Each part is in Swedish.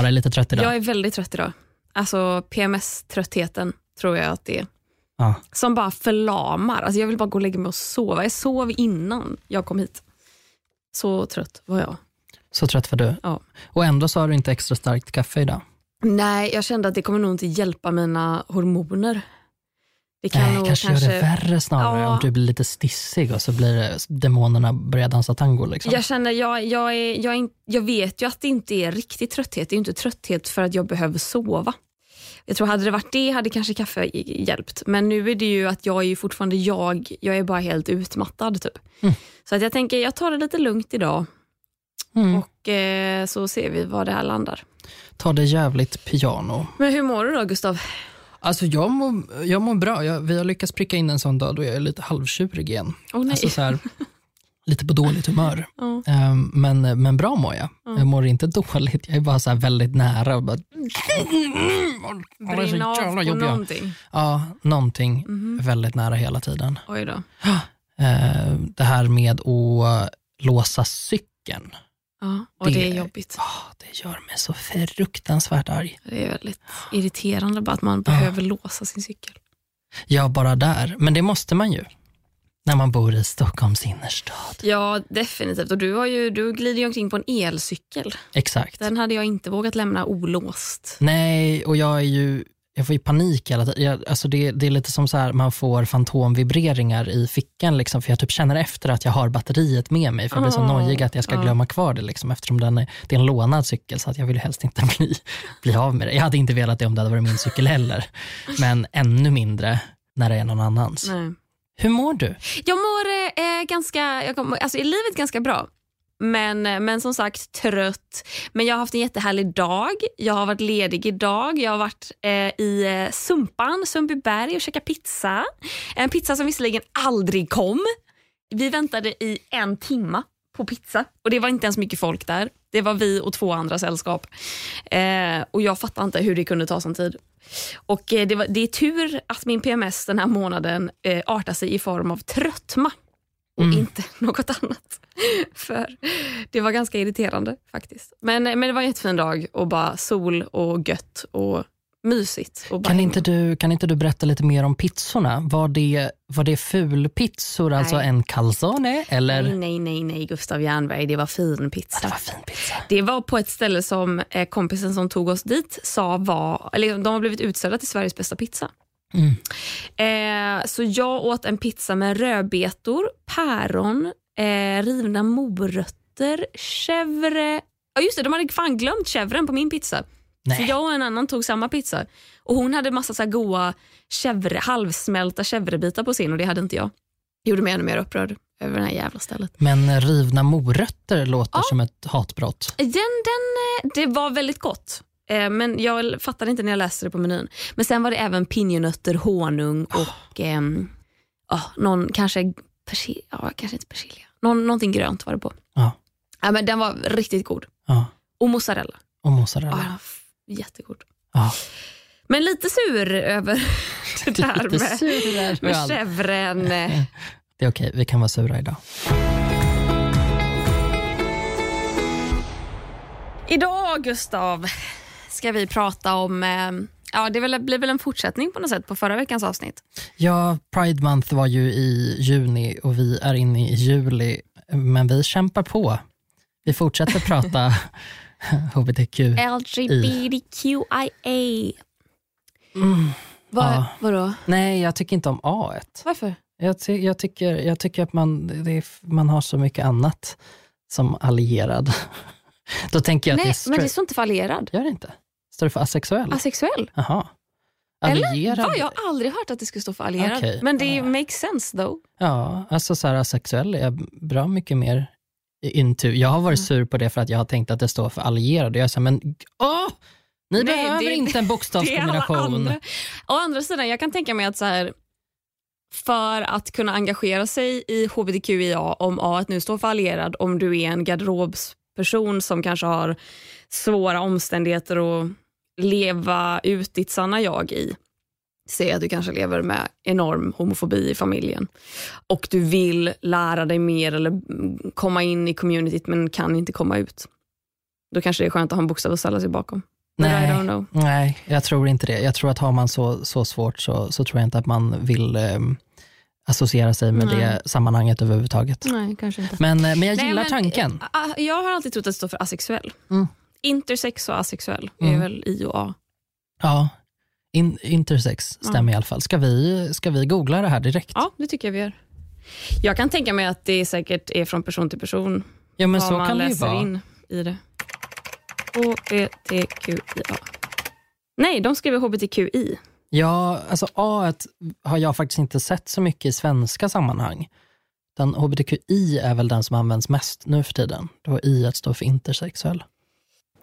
Klara är lite trött idag. Jag är väldigt trött idag. Alltså PMS-tröttheten tror jag att det är. Ja. Som bara förlamar. Alltså jag vill bara gå och lägga mig och sova. Jag sov innan jag kom hit. Så trött var jag. Så trött var du. Ja. Och ändå så har du inte extra starkt kaffe idag. Nej, jag kände att det kommer nog inte hjälpa mina hormoner. Det kan Nej, nog kanske, gör det värre snarare Ja. om du blir lite stissig och så blir det demonerna börjar dansa tango. Liksom. Jag känner, jag, jag, är, jag, är, jag vet ju att det inte är riktig trötthet. Det är inte trötthet för att jag behöver sova. Jag tror hade det varit det hade kanske kaffe hjälpt. Men nu är det ju att jag är fortfarande jag. Jag är bara helt utmattad typ. Mm. Så att jag tänker jag tar det lite lugnt idag Mm. och eh, så ser vi var det här landar. Ta det jävligt piano. Men hur mår du då Gustav? Alltså jag mår, jag mår bra. Jag, vi har lyckats pricka in en sån dag då jag är lite halvtjurig igen. Åh nej. Alltså så här, lite på dåligt humör. Ja. Ehm, men, men bra mår jag. Jag mår inte dåligt. Jag är bara så väldigt nära. Och bara, Brinna av på någonting. Ja, någonting väldigt nära hela tiden. Oj då. Ehm, det här med att låsa cykeln. Ja, och det, Det- är jobbigt. Ah, det gör mig så fruktansvärt arg. Det är väldigt irriterande bara att man behöver låsa sin cykel. Ja, bara där. Men det måste man ju. När man bor i Stockholms innerstad. Ja, definitivt. Och du, har ju, du glider ju omkring på en elcykel. Exakt. Den hade jag inte vågat lämna olåst. Nej, och jag är ju jag får ju panik hela tiden. Jag, alltså det, det är lite som så här, man får fantomvibreringar i fickan, liksom, för jag typ känner efter att jag har batteriet med mig, för jag blir så Åh, nojig att jag ska ja. glömma kvar det, liksom, eftersom den är, det är en lånad cykel, så att jag vill helst inte bli, bli av med det. Jag hade inte velat det om det hade varit min cykel heller, men ännu mindre när det är någon annans. Nej. Hur mår du? Jag mår eh, ganska, jag kom, alltså i livet ganska bra. Men, men som sagt trött. Men jag har haft en jättehärlig dag. Jag har varit ledig idag. Jag har varit eh, i eh, Sumpan, Sundbyberg och käkat pizza. En pizza som visserligen aldrig kom. Vi väntade i en timma på pizza och det var inte ens mycket folk där. Det var vi och två andra sällskap. Eh, och Jag fattar inte hur det kunde ta sån tid. Och eh, det, var, det är tur att min PMS den här månaden eh, artar sig i form av tröttma och Mm. inte något annat. För Det var ganska irriterande faktiskt. Men, men det var en jättefin dag och bara sol och gött och mysigt. Och Kan inte, du, kan inte du berätta lite mer om pizzorna? Var det, var det fulpizzor, alltså en calzone? Eller? Nej, nej, nej, nej, Gustav Jernberg. Det var fin pizza. Det var fin pizza. Det var på ett ställe som eh, kompisen som tog oss dit sa var, eller de har blivit utsedda till Sveriges bästa pizza. Mm. Eh, så jag åt en pizza med rödbetor, päron, eh, rivna morötter, chèvre. Ja just det, de hade fan glömt chèvren på min pizza. Så Nej. jag och en annan tog samma pizza. Och Hon hade massa så här goa chèvre, halvsmälta chèvrebitar på sin och det hade inte jag. Det gjorde mig ännu mer upprörd över det här jävla stället. Men rivna morötter låter som ett hatbrott. Den, den, eh, det var väldigt gott. Eh, Men jag fattade inte när jag läste det på menyn. Men sen var det även pinjenötter, honung och ehm, ja, någon kanske persilja. Ja, kanske inte persilja. Någon, någonting grönt var det på. Ja. Ja, men den var riktigt god. Ja. Och mozzarella. Och mozzarella. Ja, jättegod. Ja. Men lite sur över det där med, sur med chèvren. Det är okej, vi kan vara sura idag. Idag, Gustav, ska vi prata om... Eh, ja, det blir väl en fortsättning på något sätt på förra veckans avsnitt. Ja, Pride Month var ju i juni och vi är inne i juli, men vi kämpar på. Vi fortsätter prata hbtq. LGBTQIA. Mm. Vad, Ja. Vadå? Nej, jag tycker inte om A. Varför? Jag, ty- jag, tycker, jag tycker att man, är, man har så mycket annat som allierad. Då tänker jag att Nej, det är men det står inte för allierad. Gör det inte? Står det för asexuell? Asexuell. Eller? Allierad? Va? Jag har aldrig hört att det skulle stå för allierad. Okej. Men det Ja. makes sense though. Ja, alltså så här, asexuell är bra mycket mer into. Jag har varit Mm. sur på det för att jag har tänkt att det står för allierad. Jag säger, men åh! Ni Nej, behöver det- inte en är bokstavskombination. andra. Å andra sidan, jag kan tänka mig att så här, för att kunna engagera sig i hbtqia, om A nu står för allierad, om du är en garderobsperson som kanske har svåra omständigheter att leva ut ditt sanna jag i. Säg att du kanske lever med enorm homofobi i familjen och du vill lära dig mer eller mm, komma in i communityt men kan inte komma ut. Då kanske det är skönt att ha en bokstav att ställa sig bakom. Nej. Nej, jag tror inte det. Jag tror att har man så, så svårt så, så tror jag inte att man vill ehm, associera sig med Nej. det sammanhanget överhuvudtaget. Nej, kanske inte. Men, eh, men jag Nej, gillar men, tanken. eh, ah, Jag har alltid trott att det står för asexuell. Mm. Intersex och asexuell är Mm. väl I och A. Ja, in, intersex stämmer i alla fall. Ska vi, ska vi googla det här direkt? Ja, det tycker jag vi gör. Jag kan tänka mig att det säkert är från person till person Ja, men vad så man kan det ju läser vara. in i det. HBTQIA. Nej, de skriver HBTQI. Ja, alltså A har jag faktiskt inte sett så mycket i svenska sammanhang. Den hbtqi är väl den som används mest nu för tiden. Då I står för intersexuell.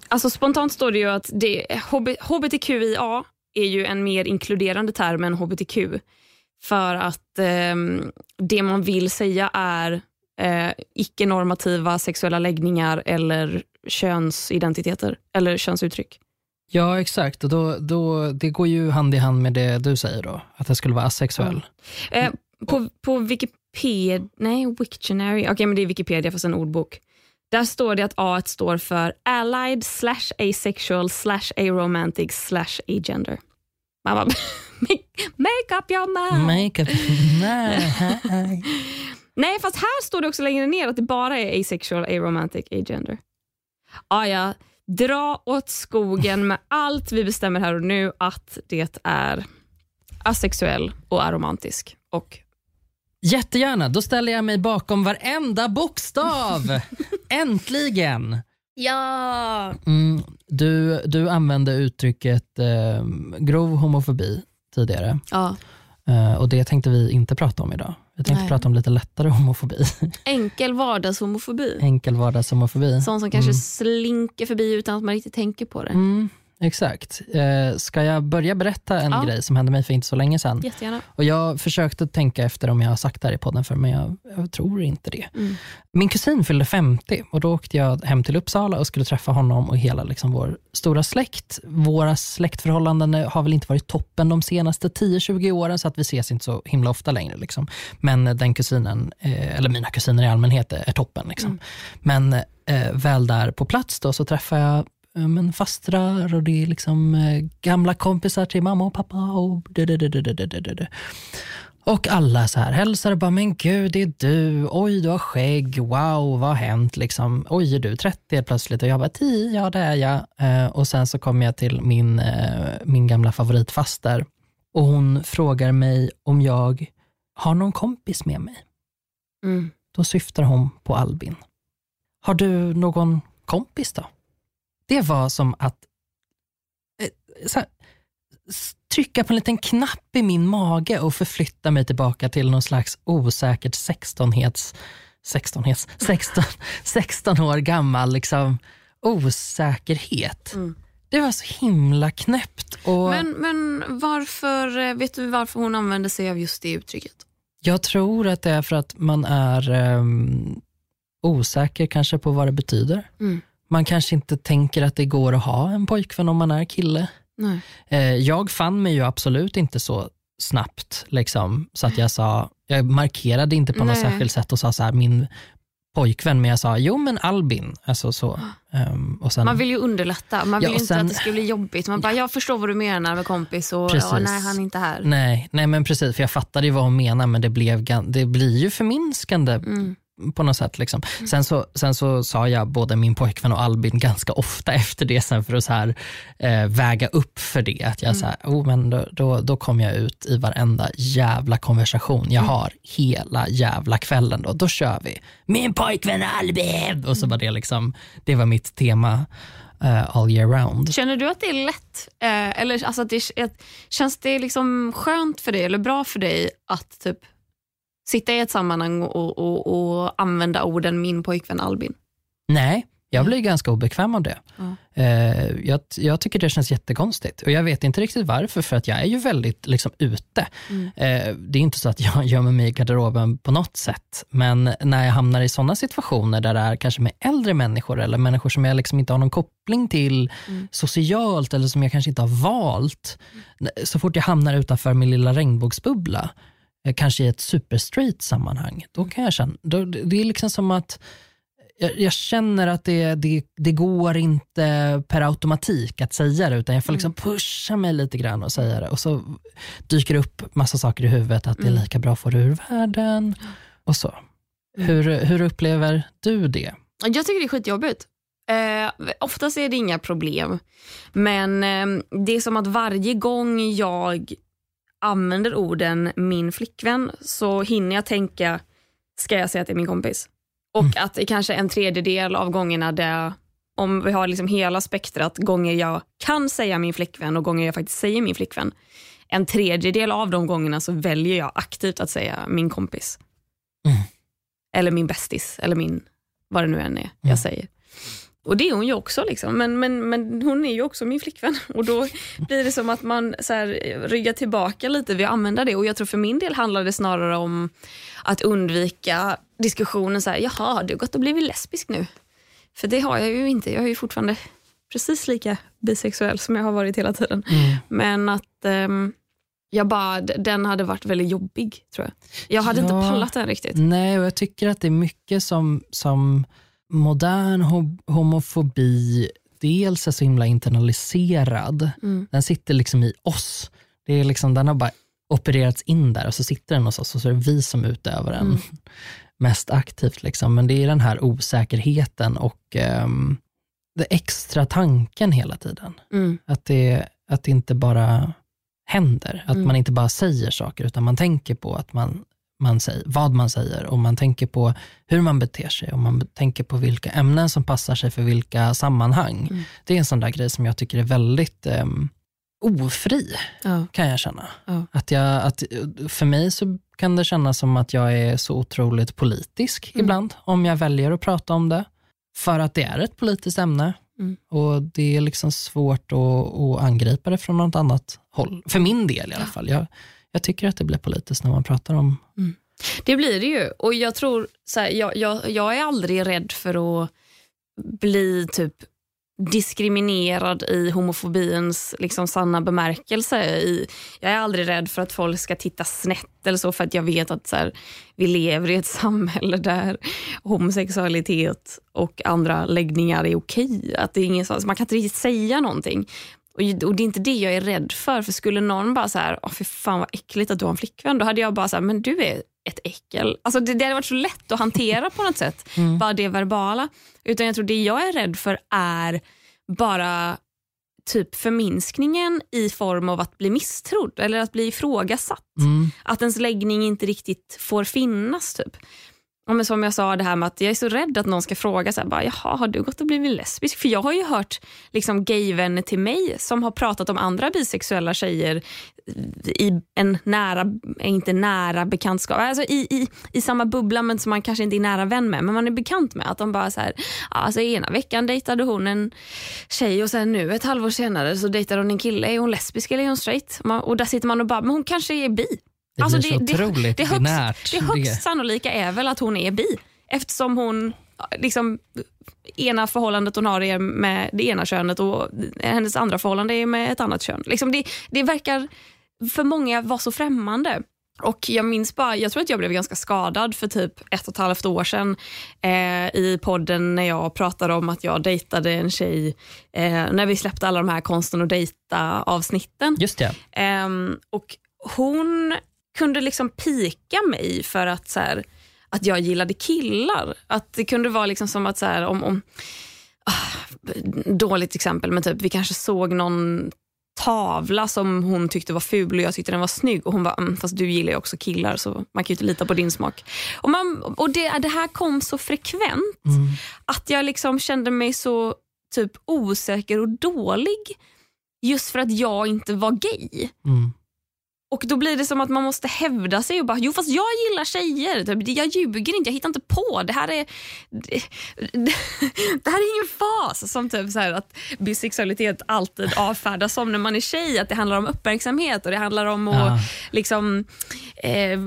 Alltså spontant står det ju att det, HB, HBTQIA är ju en mer inkluderande term än HBTQ. För att eh, det man vill säga är eh, icke-normativa sexuella läggningar eller könsidentiteter eller könsuttryck. Ja, exakt. Och då, då, det går ju hand i hand med det du säger då, att det skulle vara asexuell. Eh, på, på Wikipedia, nej Wiktionary, okej men det är Wikipedia fast en ordbok. Där står det att A står för allied slash asexual slash aromantic slash agender. Man bara, make, make up your mind. Makeup. Nej. Nej, fast här står det också längre ner att det bara är asexual, aromantic, agender. Ah, ja, dra åt skogen med allt vi bestämmer här och nu att det är asexuell och aromantisk. Och Jättegärna, då ställer jag mig bakom varenda bokstav. Äntligen! ja! Mm, du, du använde uttrycket eh, grov homofobi tidigare. ja. Eh, och det tänkte vi inte prata om idag. Vi tänkte Nej. prata om lite lättare homofobi. Enkel vardagshomofobi. Enkel vardagshomofobi. Sån som kanske slinker förbi utan att man riktigt tänker på det. Mm, exakt. Eh, ska jag börja berätta en Ja. grej som hände mig för inte så länge sedan? Jättegärna. Och Jag försökte tänka efter om jag har sagt det här i podden för men jag, jag tror inte det. Mm. Min kusin fyllde 50 och då åkte jag hem till Uppsala och skulle träffa honom och hela liksom vår stora släkt. Våra släktförhållanden har väl inte varit toppen de senaste 10-20 åren så att vi ses inte så himla ofta längre. Liksom. Men den kusinen, eh, eller mina kusiner i allmänhet är toppen. Liksom. Men eh, väl där på plats då så träffar jag eh, men fastrar och det är liksom eh, gamla kompisar till mamma och pappa. Och, och alla så här hälsar och bara, men gud det är du, oj du har skägg, wow vad har hänt? Liksom, oj är du 30 helt plötsligt? Och jag bara 10, ja det är jag. Eh, och sen så kommer jag till min, eh, min gamla favoritfaster och hon frågar mig om jag har någon kompis med mig. Mm. Då syftar hon på Albin. Har du någon kompis då? Det var som att eh, här, trycka på en liten knapp i min mage och förflytta mig tillbaka till någon slags osäkert 16-hets, 16-hets, 16, 16 år gammal liksom, osäkerhet. Mm. Det var så himla knäppt. Och Men, men varför, eh, vet du varför hon använder sig av just det uttrycket? Jag tror att det är för att man är ehm, osäker kanske på vad det betyder. Mm. Man kanske inte tänker att det går att ha en pojkvän om man är kille. Nej. Eh, jag fann mig ju absolut inte så snabbt, liksom, så att jag sa, jag markerade inte på något Nej. särskilt sätt och sa så här, min pojkvän, men jag sa, jo men Albin. Alltså så. Ehm, och sen, Man vill ju underlätta. Man Ja, vill ju inte sen- att det ska bli jobbigt. Man bara, jag förstår vad du menar med kompis och ja, nej, han är inte här. nej, nej men precis, för jag fattade ju vad hon menar, men det, blev, det blir ju förminskande Mm. På något sätt. Liksom. Sen, så, sen så sa jag både min pojkvän och Albin ganska ofta efter det sen för att så här, eh, väga upp för det. Att jag så här, oh, men då, då, då kom jag ut i varenda jävla konversation jag har hela jävla kvällen. Då, då kör vi. Min pojkvän Albin! Och så var det liksom, det var mitt tema eh, all year round. Känner du att det är lätt? Eh, eller alltså att det, att, känns det liksom skönt för dig eller bra för dig att typ sitta i ett sammanhang och, och, och använda orden min pojkvän Albin? Nej, jag blir ganska obekväm av det. Eh, jag, jag tycker det känns jättekonstigt och jag vet inte riktigt varför för att jag är ju väldigt liksom, ute. Mm. Eh, det är inte så att jag gömmer mig i garderoben på något sätt, men när jag hamnar i sådana situationer där det är kanske med äldre människor eller människor som jag liksom inte har någon koppling till Mm. socialt eller som jag kanske inte har valt. Så fort jag hamnar utanför min lilla regnbågsbubbla, kanske i ett superstraight sammanhang, då kan jag känna, då, det är liksom som att jag, jag känner att det, det, det går inte per automatik att säga det, utan jag får liksom pusha mig lite grann och säga det. Och så dyker det upp massa saker i huvudet, att det är lika bra att få det ur världen och så. Hur, hur upplever du det? Jag tycker det är skitjobbigt. Eh, oftast är det inga problem. Men eh, det är som att varje gång jag använder orden min flickvän så hinner jag tänka, ska jag säga att det är min kompis? Och att det kanske en tredjedel av gångerna där, om vi har liksom hela spektrat gånger jag kan säga min flickvän och gånger jag faktiskt säger min flickvän. En tredjedel av de gångerna så väljer jag aktivt att säga min kompis. Mm. Eller min bästis, eller min, vad det nu än är jag säger. Och det är hon ju också, liksom. men, men, men hon är ju också min flickvän. Och då blir det som att man så här, ryggar tillbaka lite vid att använda det. Och jag tror för min del handlar det snarare om att undvika diskussionen så här, jaha, du har gått och blivit lesbisk nu. För det har jag ju inte. Jag är ju fortfarande precis lika bisexuell som jag har varit hela tiden. Men att ehm, jag bara, den hade varit väldigt jobbig tror jag. Jag hade inte Ja. pallat den riktigt. Nej, och jag tycker att det är mycket som, som modern ho- homofobi dels är så himla internaliserad. Mm. Den sitter liksom i oss. Det är liksom, den har bara opererats in där och så sitter den hos oss och så är det vi som utövar den Mm. mest aktivt. Liksom. Men det är den här osäkerheten och ehm, det extra tanken hela tiden. Mm. Att det, att det inte bara händer. Att Mm. man inte bara säger saker, utan man tänker på att man, man säger, vad man säger och man tänker på hur man beter sig och man tänker på vilka ämnen som passar sig för vilka sammanhang. Mm. Det är en sån där grej som jag tycker är väldigt ehm, ofri, Ja. kan jag känna. Ja. Att jag, att, för mig så kan det kännas som att jag är så otroligt politisk Mm. ibland, om jag väljer att prata om det. För att det är ett politiskt ämne Mm. och det är liksom svårt att, att angripa det från något annat håll. För min del i alla fall. Jag, jag tycker att det blir politiskt när man pratar om mm. Det blir det ju. Och jag tror, så här, jag, jag, jag är aldrig rädd för att bli typ diskriminerad i homofobins liksom sanna bemärkelse. I, jag är aldrig rädd för att folk ska titta snett eller så för att jag vet att så här, vi lever i ett samhälle där homosexualitet och andra läggningar är okej. Att det är ingen, man kan inte riktigt säga någonting. Och, och Det är inte det jag är rädd för. För Skulle någon bara så här, Åh, fy fan vad äckligt att du har en flickvän, då hade jag bara så här, men du är ett äckel. Alltså det, det hade varit så lätt att hantera på något sätt, bara det verbala. Utan jag tror det jag är rädd för är bara typ förminskningen i form av att bli misstrodd eller att bli ifrågasatt. Mm. Att ens läggning inte riktigt får finnas. typ. Ja, men som jag sa, det här med att jag är så rädd att någon ska fråga så här, bara, Jaha, har du gått och blivit lesbisk? För jag har ju hört liksom, gayvänner till mig som har pratat om andra bisexuella tjejer i en nära, inte nära bekantskap, alltså i, i, i samma bubbla men som man kanske inte är nära vän med, men man är bekant med. Att de bara så här, alltså ena veckan dejtade hon en tjej och sen nu ett halvår senare så dejtar hon en kille. Är hon lesbisk eller är hon straight? Och där sitter man och bara, men hon kanske är bi. Det Alltså, blir så otroligt det, högst, binärt. det högst sannolika är väl att hon är bi eftersom hon liksom ena förhållandet hon har är med det ena könet och hennes andra förhållande är med ett annat kön. Liksom det, det verkar för många vara så främmande. Och Jag minns bara, jag tror att jag blev ganska skadad för typ ett och ett halvt år sedan eh, i podden när jag pratade om att jag dejtade en tjej eh, när vi släppte alla de här konsten att dejta avsnitten. Just det. Ehm, och hon kunde liksom pika mig för att, så här, att jag gillade killar. Att Det kunde vara liksom som att, så här, om, om ah, dåligt exempel, men typ vi kanske såg någon tavla som hon tyckte var ful och jag tyckte den var snygg och hon bara, mm, fast du gillar ju också killar så man kan ju inte lita på din smak. Och, man, och det, det här kom så frekvent Mm. att jag liksom kände mig så typ osäker och dålig just för att jag inte var gay. Mm. Och då blir det som att man måste hävda sig och bara, jo fast jag gillar tjejer. Typ, Jag ljuger inte, jag hittar inte på. Det här är, det, det här är ingen fas. Som typ så att bisexualitet alltid avfärdas som när man är tjej. Att det handlar om uppmärksamhet och det handlar om att Ja. liksom, eh,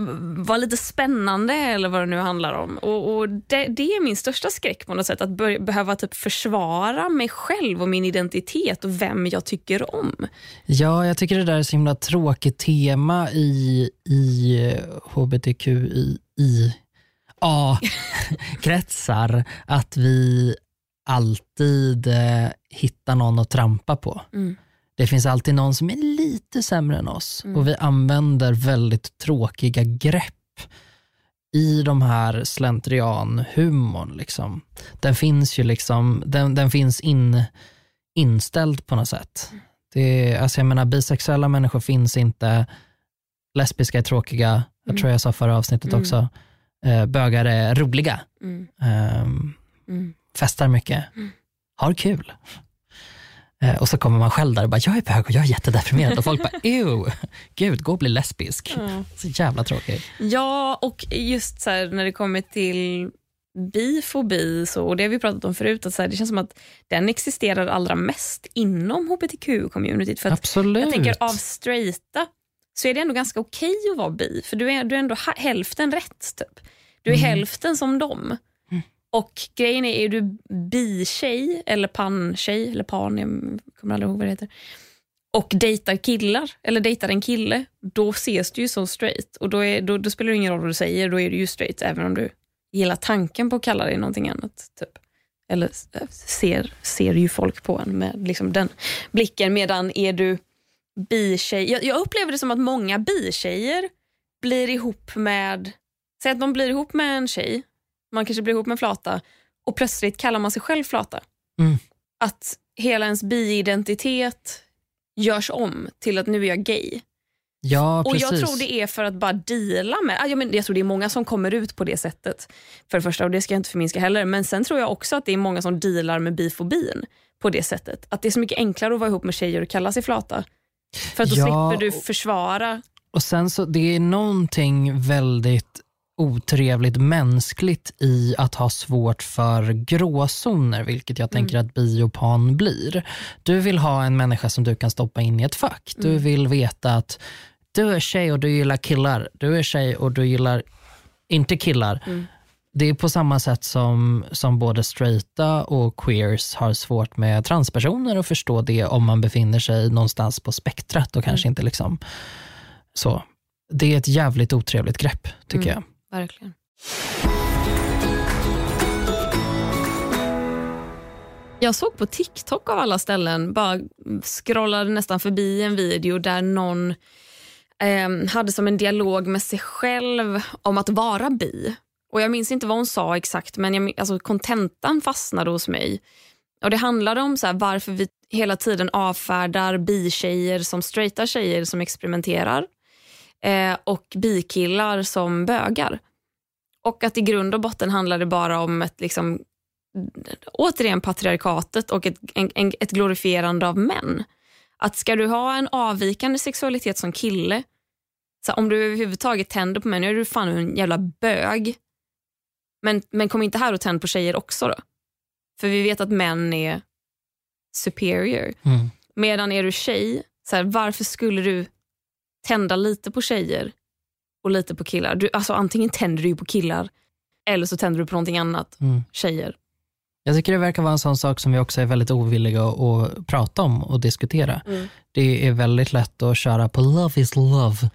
vara lite spännande eller vad det nu handlar om. Och, och det, det är min största skräck på något sätt. Att bör, behöva typ försvara mig själv och min identitet och vem jag tycker om. Ja, jag tycker det där är så himla tråkigt tema i, i hbtqi A-kretsar att vi alltid eh, hittar någon att trampa på. Mm. Det finns alltid någon som är lite sämre än oss Mm. och vi använder väldigt tråkiga grepp i de här slentrianhumorn. Liksom. Den finns ju liksom, den, den finns in, inställd på något sätt. Det, alltså jag menar, bisexuella människor finns inte, lesbiska är tråkiga, jag Mm. tror jag sa förra avsnittet Mm. också, eh, bögar är roliga, Mm. ehm, Mm. festar mycket, Mm. har kul. Eh, och så kommer man själv där och bara, jag är bög och jag är jättedeprimerad och folk bara, ew, gud, gå och bli lesbisk. Så jävla tråkigt. Ja, och just så här, när det kommer till bifobi, så, och det har vi pratat om förut, att så här, det känns som att den existerar allra mest inom hbtq-communityt. För Absolut. jag tänker av straighta så är det ändå ganska okej att vara bi, för du är, du är ändå hälften rätt. Typ. Du är Mm. hälften som dem. Och grejen är, är du bi-tjej eller pan-tjej, eller pan, jag kommer aldrig ihåg vad det heter, och dejtar killar, eller dejtar en kille, då ses du ju som straight. Och då, är, då, då spelar det ingen roll vad du säger, då är du ju straight, även om du gillar tanken på att kalla dig någonting annat. Typ. Eller eh, ser, ser ju folk på en med liksom den blicken, medan är du bi-tjej, jag, jag upplever det som att många bi-tjejer blir ihop med, säg att de blir ihop med en tjej, man kanske blir ihop med flata och plötsligt kallar man sig själv flata. Mm. Att hela ens bi-identitet görs om till att nu är jag gay. Ja, Och. Jag tror det är för att bara deala med, ah, ja, men jag tror det är många som kommer ut på det sättet. För det första, och det ska jag inte förminska heller, men sen tror jag också att det är många som dealar med bifobin på det sättet. Att det är så mycket enklare att vara ihop med tjejer och kalla sig flata. För att då Ja, slipper du försvara. Och sen så, det är någonting väldigt otrevligt mänskligt i att ha svårt för gråzoner, vilket jag tänker att biopan blir. Du vill ha en människa som du kan stoppa in i ett fack. Du vill veta att du är tjej och du gillar killar. Du är tjej och du gillar inte killar. Det är på samma sätt som, som både straighta och queers har svårt med transpersoner att förstå det om man befinner sig någonstans på spektrat och kanske inte liksom så. Det är ett jävligt otrevligt grepp tycker jag. Verkligen. Jag såg på TikTok av alla ställen, bara scrollade nästan förbi en video där någon eh, hade som en dialog med sig själv om att vara bi. Och Jag minns inte vad hon sa exakt, men jag, alltså, kontentan fastnade hos mig. Och Det handlade om så här, varför vi hela tiden avfärdar bi-tjejer som straighta tjejer som experimenterar eh, och bikillar som bögar. Och att i grund och botten handlar det bara om ett liksom, återigen patriarkatet och ett, en, en, ett glorifierande av män. Att ska du ha en avvikande sexualitet som kille, så om du överhuvudtaget tänder på män, är du fan en jävla bög. Men, men kom inte här och tänd på tjejer också då. För vi vet att män är superior. Mm. Medan är du tjej, så här, varför skulle du tända lite på tjejer och lite på killar? Du, alltså, antingen tänder du på killar eller så tänder du på någonting annat. Mm. Tjejer. Jag tycker det verkar vara en sån sak som vi också är väldigt ovilliga att, prata om och diskutera. Mm. Det är väldigt lätt att köra på love is love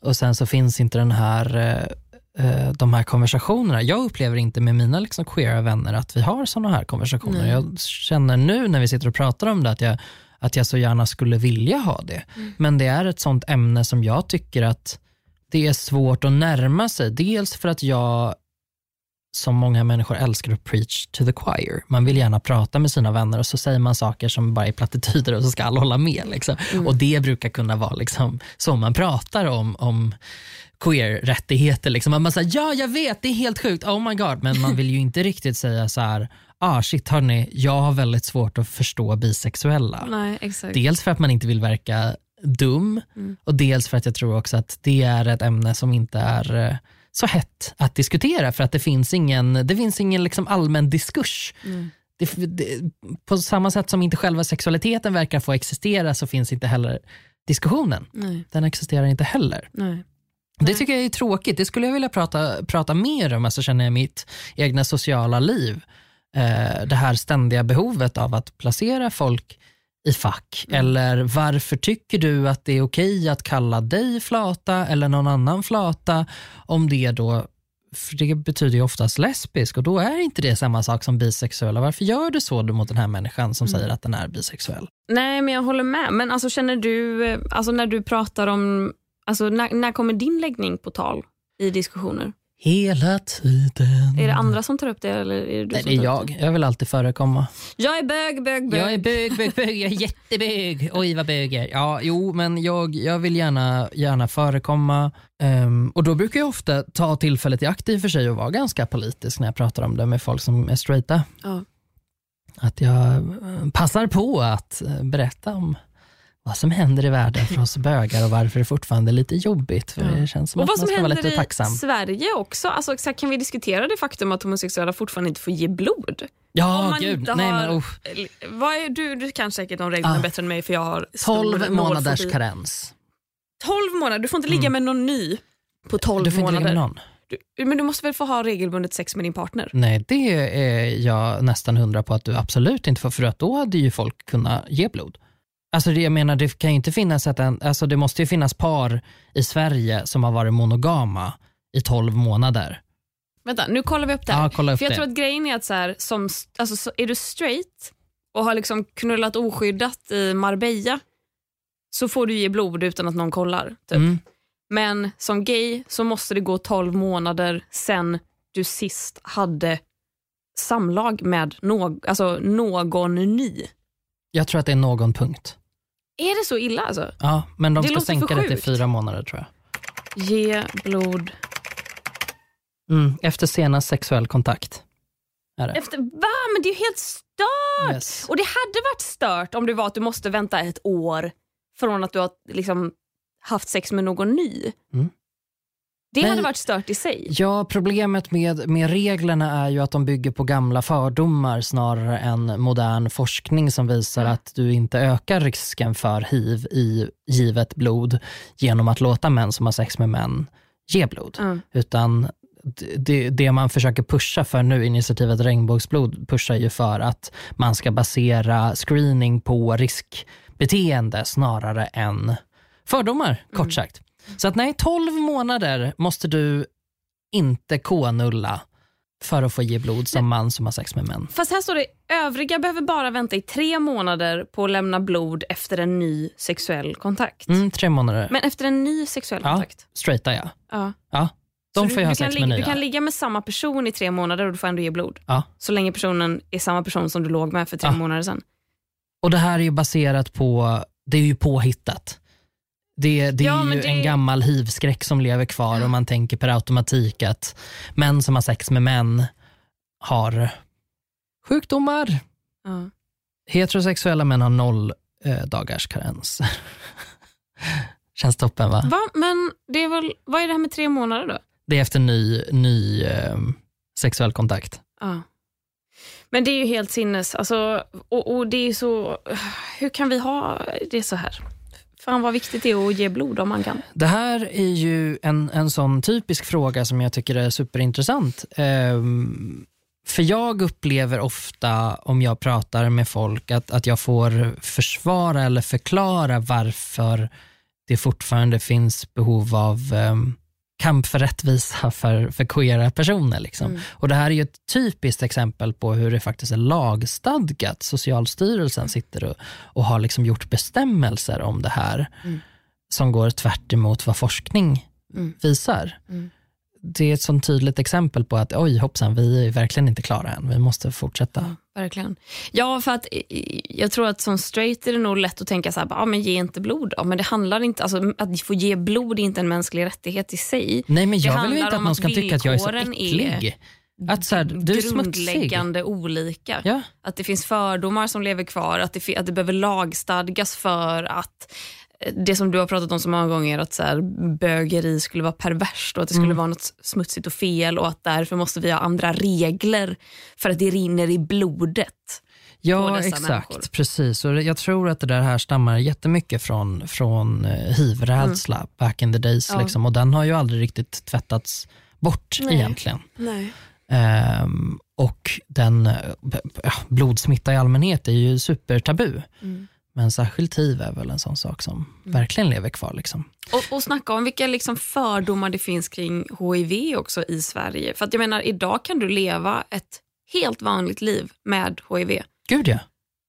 och sen så finns inte den här, eh, eh, de här konversationerna. Jag upplever inte med mina liksom queera vänner att vi har såna här konversationer. Nej. Jag känner nu när vi sitter och pratar om det att jag, att jag så gärna skulle vilja ha det. Men det är ett sånt ämne som jag tycker att det är svårt att närma sig. Dels för att jag som många människor älskar att preach to the choir. Man vill gärna prata med sina vänner och så säger man saker som bara är plattityder och så ska alla hålla med. Liksom. Och det brukar kunna vara liksom, så man pratar om, om queer-rättigheter. Liksom. Man säger ja jag vet, det är helt sjukt, oh my god. Men man vill ju inte riktigt säga så här, ah shit hörni, jag har väldigt svårt att förstå bisexuella. Nej, exakt. Dels för att man inte vill verka dum och dels för att jag tror också att det är ett ämne som inte är eh, så hett att diskutera för att det finns ingen, det finns ingen liksom allmän diskurs. Det, det, på samma sätt som inte själva sexualiteten verkar få existera så finns inte heller diskussionen. Nej, Den existerar inte heller. nej. Det tycker jag är tråkigt. Det skulle jag vilja prata, prata mer om, alltså känner jag mitt egna sociala liv. Eh, det här ständiga behovet av att placera folk i fack. Eller varför tycker du att det är okej att kalla dig flata eller någon annan flata om det då för det betyder ju oftast lesbisk och då är inte det samma sak som bisexuell. Och Varför gör du så mot den här människan som säger att den är bisexuell? Nej, men jag håller med. Men alltså, känner du, eh, alltså, när du pratar om, alltså, när, när kommer din läggning på tal i diskussioner? Hela tiden. Är det andra som tar upp det? Eller är det du Nej, som det är jag. Jag vill alltid förekomma. Jag är bög, bög, bög. Jag är bög, bög, bög. Jag är jättebög. Oj, vad bög jag är. Ja, jo, men jag, jag vill gärna, gärna förekomma. Ehm, och Då brukar jag ofta ta tillfället i akt i och för sig och vara ganska politisk när jag pratar om det med folk som är straighta. Ja. Att jag eh, passar på att eh, berätta om vad som händer i världen för oss bögar och varför det fortfarande är lite jobbigt. För det känns som Och att vad man som ska vara händer lite i tacksam. Sverige också. Alltså, så här, kan vi diskutera det faktum att homosexuella fortfarande inte får ge blod? Ja, gud. inte Nej, har- men, oh, Vad är, du, du kan säkert de reglerna Ah. bättre än mig för jag har stor 12 nollfobi. månaders karens. 12 månader? Du får inte ligga Mm. med någon ny på 12 Du får inte ligga månader. med någon. Du, men du måste väl få ha regelbundet sex med din partner? Nej, det är jag nästan hundra på att du absolut inte får, för att då hade ju folk kunnat ge blod. Alltså det, jag menar, det kan ju inte finnas en- alltså det måste ju finnas par i Sverige som har varit monogama i 12 månader. Vänta, nu kollar vi upp det här. Ja, kolla upp för jag det. tror att grejen är att så här, som, alltså, så är du straight och har liksom knullat oskyddat i Marbella så får du ge blod utan att någon kollar. Typ. Mm. Men som gay så måste det gå 12 månader sen du sist hade samlag med någ, alltså någon ny. Jag tror att det är någon punkt. Är det så illa alltså? Ja, men de Det ska sänka det till fyra månader tror jag. Ge blod Mm. Efter senast sexuell kontakt. Är det. efter... Va? Men det är ju helt stört! Yes. Och det hade varit stört om det var att du måste vänta ett år från att du har liksom haft sex med någon ny. Mm. Det Nej. hade varit stört i sig. Ja, problemet med, med reglerna är ju att de bygger på gamla fördomar snarare än modern forskning som visar att du inte ökar risken för hiv i givet blod genom att låta män som har sex med män ge blod. Mm. Utan det, det man försöker pusha för nu, initiativet Regnbågsblod, pushar ju för att man ska basera screening på riskbeteende snarare än fördomar, kort sagt. Så att nej, 12 månader måste du inte k-nulla för att få ge blod som man som har sex med män. Fast här står det övriga behöver bara vänta i tre månader på att lämna blod efter en ny sexuell kontakt. Mm, tre månader. Men efter en ny sexuell Ja. kontakt? Straighta ja. Ja. ja. Så De du, får ha du, kan sex ligga, med du nya. kan ligga med samma person i tre månader och du får ändå ge blod. Ja. Så länge personen är samma person som du låg med för tre Ja. månader sedan. Och det här är ju baserat på, det är ju påhittat. Det, det Ja, är ju det- en gammal hivskräck som lever kvar och man tänker per automatik att män som har sex med män har sjukdomar. Ja. Heterosexuella män har noll eh, dagars karens. Känns toppen va? Va? Men det är väl, vad är det här med tre månader då? Det är efter ny, ny eh, sexuell kontakt. Ja. Men det är ju helt sinnes. Alltså, och, och det är så... Hur kan vi ha det så här? Fan vad viktigt det är att ge blod om man kan. Det här är ju en, en sån typisk fråga som jag tycker är superintressant. Um, för jag upplever ofta om jag pratar med folk att, att jag får försvara eller förklara varför det fortfarande finns behov av um, kamp för rättvisa för, för queera personer. Liksom. Mm. Och Det här är ju ett typiskt exempel på hur det faktiskt är lagstadgat. Socialstyrelsen sitter och, och har liksom gjort bestämmelser om det här Mm. som går tvärt emot vad forskning Mm. visar. Det är ett sånt tydligt exempel på att oj hoppsan, vi är verkligen inte klara än. Vi måste fortsätta. Ja, verkligen. Ja, för att jag tror att som straight är det nog lätt att tänka så här, ja, men ge inte blod då. Men det handlar inte, alltså, att få ge blod är inte en mänsklig rättighet i sig. Nej men jag vill ju inte att någon att ska tycka att jag är så äcklig. Att så här, du är smutsig. Grundläggande olika. Ja. Att det finns fördomar som lever kvar, att det, att det behöver lagstadgas för att det som du har pratat om så många gånger, att så här, bögeri skulle vara perverst och att det skulle Mm. vara något smutsigt och fel och att därför måste vi ha andra regler för att det rinner i blodet. Ja, exakt. människor. Precis. Och jag tror att det där här stammar jättemycket från, från eh, hiv-rädsla back in the days. Mm. Ja. Liksom. Och den har ju aldrig riktigt tvättats bort Nej. egentligen. Nej. Ehm, och den, eh, ja, blodsmitta i allmänhet är ju supertabu. Mm. Men särskilt hiv är väl en sån sak som verkligen lever kvar. Liksom. Och, och snacka om vilka liksom fördomar det finns kring HIV också i Sverige. För att jag menar, idag kan du leva ett helt vanligt liv med HIV. Gud ja.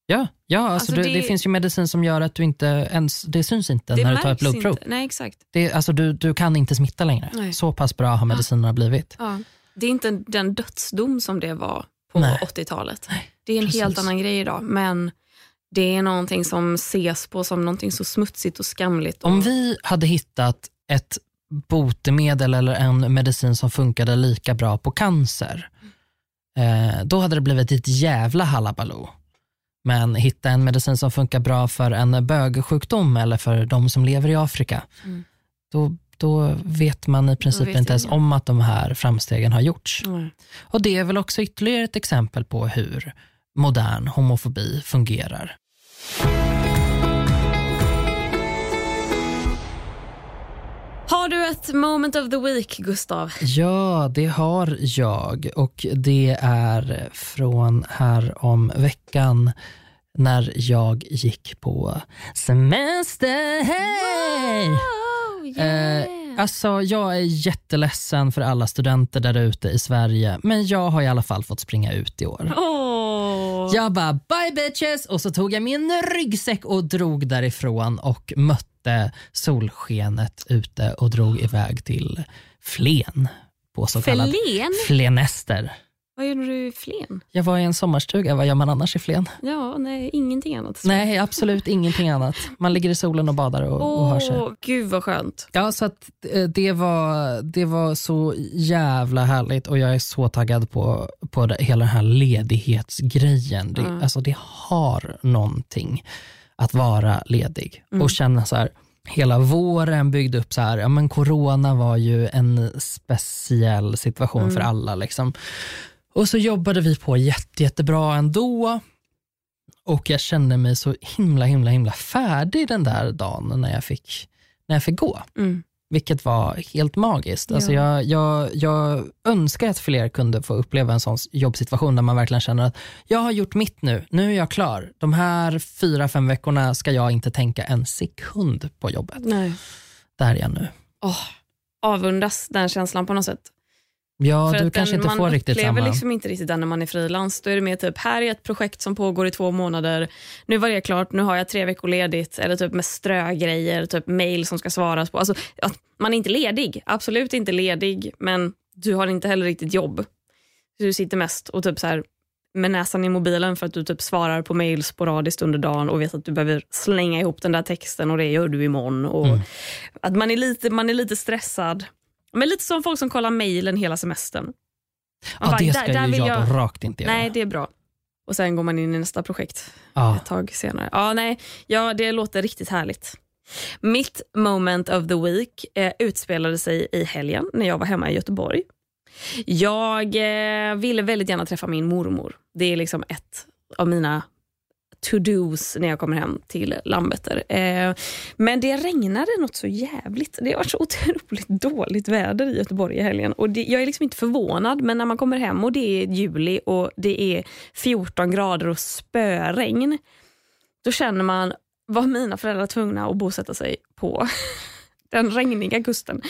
Ja, ja alltså Alltså, du, det- det... finns ju medicin som gör att du inte ens, det syns inte Det när du tar ett blodprov. Inte. Nej, exakt. Det, alltså du, du kan inte smitta längre. Nej. Så pass bra har medicinerna blivit. Ja. Det är inte den dödsdom som det var på Nej. 80-talet. Det är en precis. helt annan grej idag. Men det är någonting som ses på som någonting så smutsigt och skamligt. Om vi hade hittat ett botemedel eller en medicin som funkade lika bra på cancer, eh, då hade det blivit ett jävla halabaloo. Men hitta en medicin som funkar bra för en bögsjukdom eller för de som lever i Afrika, Mm. då, då vet man i princip inte ens om att de här framstegen har gjorts. Nej. Och det är väl också ytterligare ett exempel på hur modern homofobi fungerar. Har du ett moment of the week, Gustav? Ja, det har jag och det är från här om veckan när jag gick på semester. Hej! Oh, Alltså, jag är jätteledsen för alla studenter där ute i Sverige, men jag har i alla fall fått springa ut i år. Åh. Jag bara bye bitches och så tog jag min ryggsäck och drog därifrån och mötte solskenet ute och drog iväg till Flen på så kallad Flen? flenester. Vad gjorde du i Flen? Jag var i en sommarstuga, vad gör man annars i Flen? Ja, nej, ingenting annat. Nej, absolut ingenting annat. Man ligger i solen och badar och, och har sig. Gud vad skönt. Ja, så att, eh, det, var, det var så jävla härligt och jag är så taggad på, på det, hela den här ledighetsgrejen. Det, Mm. alltså, det har någonting att vara ledig Mm. och känna så här, hela våren byggde upp så här, ja men corona var ju en speciell situation Mm. för alla liksom. Och så jobbade vi på jätte, jättebra ändå. Och jag kände mig så himla, himla, himla färdig den där dagen när jag fick, när jag fick gå. Mm. Vilket var helt magiskt. Alltså Ja. jag, jag, jag önskar att fler kunde få uppleva en sån jobbsituation där man verkligen känner att jag har gjort mitt nu, nu är jag klar. De här fyra, fem veckorna ska jag inte tänka en sekund på jobbet. Nej. Där är jag nu. Åh, avundas den känslan på något sätt. Ja, För du att kanske den, inte man får riktigt upplever samma. liksom inte riktigt den när man är frilans. Då är det mer typ, här är ett projekt som pågår i två månader. Nu var det klart, nu har jag tre veckor ledigt. Eller typ med strögrejer, typ mail som ska svaras på. Alltså, man är inte ledig, absolut inte ledig, men du har inte heller riktigt jobb. Du sitter mest och typ så här med näsan i mobilen för att du typ svarar på mail sporadiskt under dagen och vet att du behöver slänga ihop den där texten och det gör du imorgon. Och Mm. Att man är, lite, man är lite stressad. Men lite som folk som kollar mailen hela semestern. Man Ja, bara, det där- ska där ju vill jag, då rakt inte göra. Nej, det är bra. Och sen går man in i nästa projekt ja. ett tag senare. Ja, nej, ja, det låter riktigt härligt. Mitt moment of the week eh, utspelade sig i helgen när jag var hemma i Göteborg. Jag eh, ville väldigt gärna träffa min mormor. Det är liksom ett av mina to-dos när jag kommer hem till Landvetter. Eh, men det regnade något så jävligt. Det har varit så otroligt dåligt väder i Göteborg i helgen. Och det, jag är liksom inte förvånad, men när man kommer hem och det är juli och det är 14 grader och spöregn, då känner man, var mina föräldrar tvungna att bosätta sig på den regniga kusten?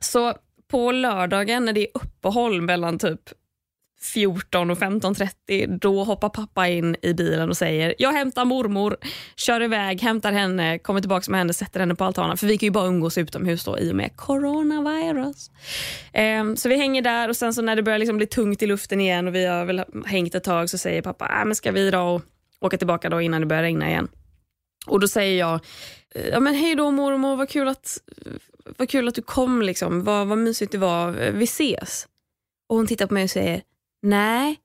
Så på lördagen när det är uppehåll mellan typ 14 och 15.30, då hoppar pappa in i bilen och säger jag hämtar mormor, kör iväg, hämtar henne, kommer tillbaka med henne, sätter henne på altanen. För vi kan ju bara umgås utomhus då i och med coronavirus. Um, så vi hänger där och sen så när det börjar liksom bli tungt i luften igen och vi har väl hängt ett tag så säger pappa, äh, men ska vi då åka tillbaka då innan det börjar regna igen. Och då säger jag, eh, ja men hej då mormor, vad kul att, vad kul att du kom liksom, vad, vad mysigt det var, eh, vi ses. Och hon tittar på mig och säger, nej,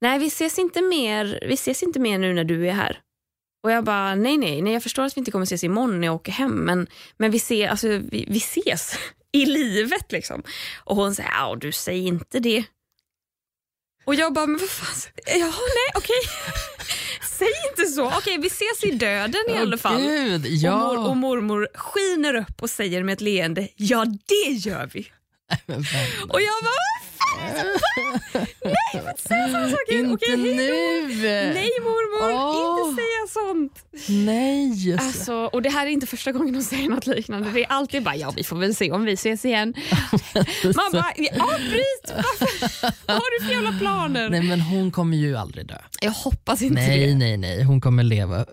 nej vi ses inte mer, vi ses inte mer nu när du är här. Och jag bara, nej nej, nej jag förstår att vi inte kommer ses imorgon när jag åker hem, men, men vi, ser, alltså, vi, vi ses i livet liksom. Och hon säger, ja du säger inte det. Och jag bara, men vad fan, ja nej okej. Säg inte så. Okej, vi ses i döden i Åh, alla fall. Gud, Och, ja. mor, och mormor skiner upp och säger med ett leende, ja det gör vi. Och jag bara? Nej, får inte säga sådana saker. Inte Okej, nu! Nej mormor, Åh. inte säga sånt. Nej. Alltså, och det här är inte första gången hon säger något liknande. Det är alltid bara, ja vi får väl se om vi ses igen. Man bara, avbryt! Varför? Vad har du för jävla planer? Nej men hon kommer ju aldrig dö. Jag hoppas inte Nej, det. nej, nej. Hon kommer leva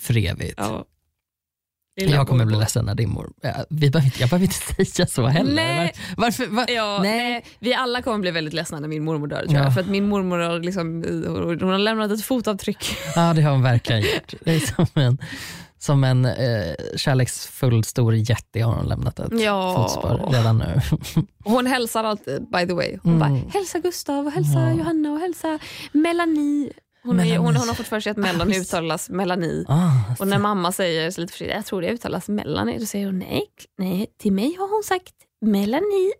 för evigt. Ja. Jag kommer bli ledsen när din mor... Vi behöver inte, jag behöver inte säga så heller. Nej. Var, varför? Va? Ja, Nej. nej. vi alla kommer bli väldigt ledsna när min mormor dör. Tror Ja. jag. För att min mormor har, liksom, hon har lämnat ett fotavtryck. Ja, det har hon verkligen gjort. Det är som en, som en eh, kärleksfull stor jätte har hon lämnat ett Ja. fotspår redan nu. Hon hälsar alltid by the way. Hon Mm. bara, hälsa Gustav och hälsa Ja. Johanna och hälsa Melanie. Hon, är, hon, hon har fått för sig att Melanie uttalas Melanie. Ah, Och när mamma säger så lite försiktigt, jag tror det uttalas Melanie, då säger hon nej, nej, till mig har hon sagt Melanie.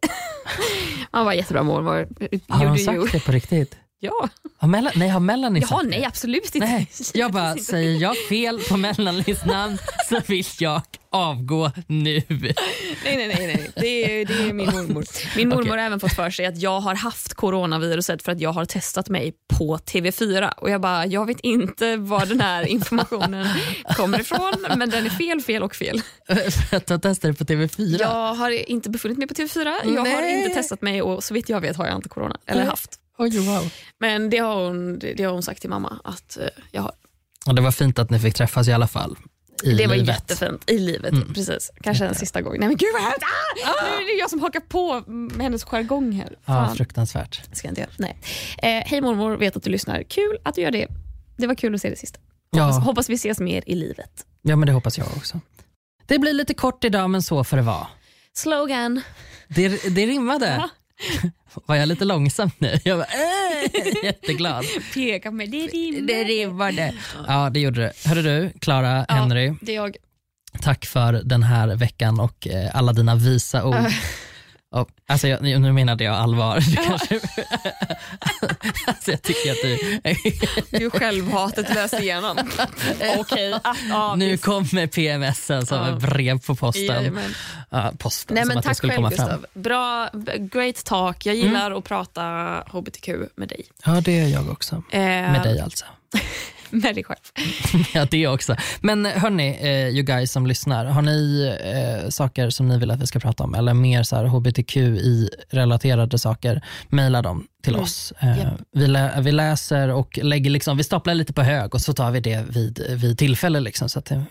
Man var jättebra mormor. har hon sagt det på riktigt? Ja. Har Mella, nej, har Melanie Jaha, sagt nej det? absolut inte. Nej, jag bara säger jag fel på Melanies namn så vill jag avgå nu. Nej, nej, nej. nej. Det, är, det är min mormor. Min mormor Okej. har även fått för sig att jag har haft coronaviruset för att jag har testat mig på TV4. Och Jag bara, jag vet inte var den här informationen kommer ifrån, men den är fel, fel och fel. För att jag testade på TV4. Jag har inte befunnit mig på TV4, jag har Nej. inte testat mig och så vitt jag vet har jag inte corona. Eller haft. Oj, wow. Men det har hon, det, har hon sagt till mamma att eh, jag har. Och det var fint att ni fick träffas i alla fall. I Det var livet. jättefint i livet. Precis. Kanske en sista gång. Nej men gud vad hemskt! Ah! Nu är det jag som hakar på med hennes jargong här. Ja, fruktansvärt. ska inte göra. Nej. Eh, hej mormor, vet att du lyssnar. Kul att du gör det. Det var kul att se det sista. Hoppas, Ja. hoppas vi ses mer i livet. ja, men det hoppas jag också. Det blir lite kort idag, men så får det vara. Slogan. Det, det rimmade. Ja. Var jag lite långsam nu? Jag var äh, jätteglad. Peka med det rimmar. Det rimmade. Ja, det gjorde det. Hörru du, Clara, Ja. Henry. Det är jag. Tack för den här veckan och eh, alla dina visa ord. Och, alltså jag, nu menade jag allvar. Du kanske, alltså jag tycker att du... Du självhatet lös igenom. Okej. Ah, ja, nu visst. kommer PMSen som Ja. ett brev på posten. Ja, posten Nej, som men att det tack skulle själv komma fram. Gustav. Bra, great talk. Jag gillar att prata hbtq med dig. Ja, det är jag också. Eh, Med dig alltså. Med dig själv. Ja, det också. Men hörni, eh, you guys som lyssnar, har ni eh, saker som ni vill att vi ska prata om eller mer så här hbtqi-relaterade saker, mejla dem till Mm. oss. Eh, Japp. vi, lä- vi läser och lägger liksom, vi staplar lite på hög och så tar vi det vid, vid tillfälle. Liksom, så att, eh,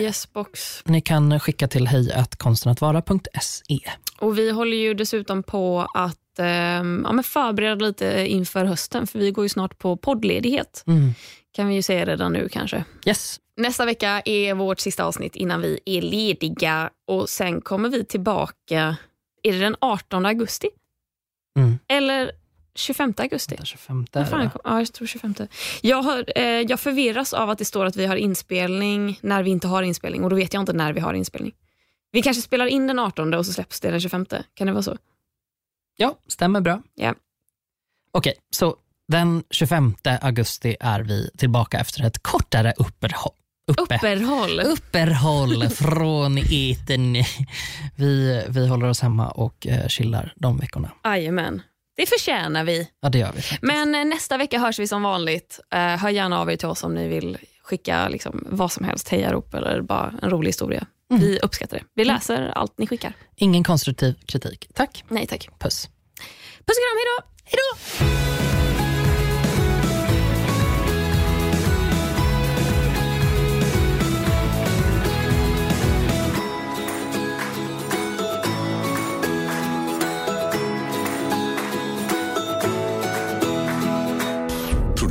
Yes box. ni kan skicka till hejatkonstenattvara.se. Och vi håller ju dessutom på att eh, ja, men förbereda lite inför hösten för vi går ju snart på poddledighet. Mm. Kan vi ju säga redan nu kanske. Yes, Nästa vecka är vårt sista avsnitt innan vi är lediga och sen kommer vi tillbaka, är det den 18 augusti? Mm. Eller 25 augusti? den 25 Vad är det. ja, jag tror 25. Jag, har, eh, jag förvirras av att det står att vi har inspelning när vi inte har inspelning och då vet jag inte när vi har inspelning. Vi kanske spelar in den 18 och så släpps det den 25. Kan det vara så? Ja, stämmer bra. Ja. Okej, så den 25 augusti är vi tillbaka efter ett kortare uppehåll. Uppe. Uppehåll. Uppehåll från etern. Vi, vi håller oss hemma och eh, chillar de veckorna. Jajamän. Det förtjänar vi. Ja, det gör vi. faktiskt. Men eh, nästa vecka hörs vi som vanligt. Eh, hör gärna av er till oss om ni vill skicka liksom, vad som helst, hejarop eller bara en rolig historia. Mm. Vi uppskattar det. Vi läser allt ni skickar. Ingen konstruktiv kritik. Tack. Nej tack. Puss. Puss och kram, hejdå! Hejdå!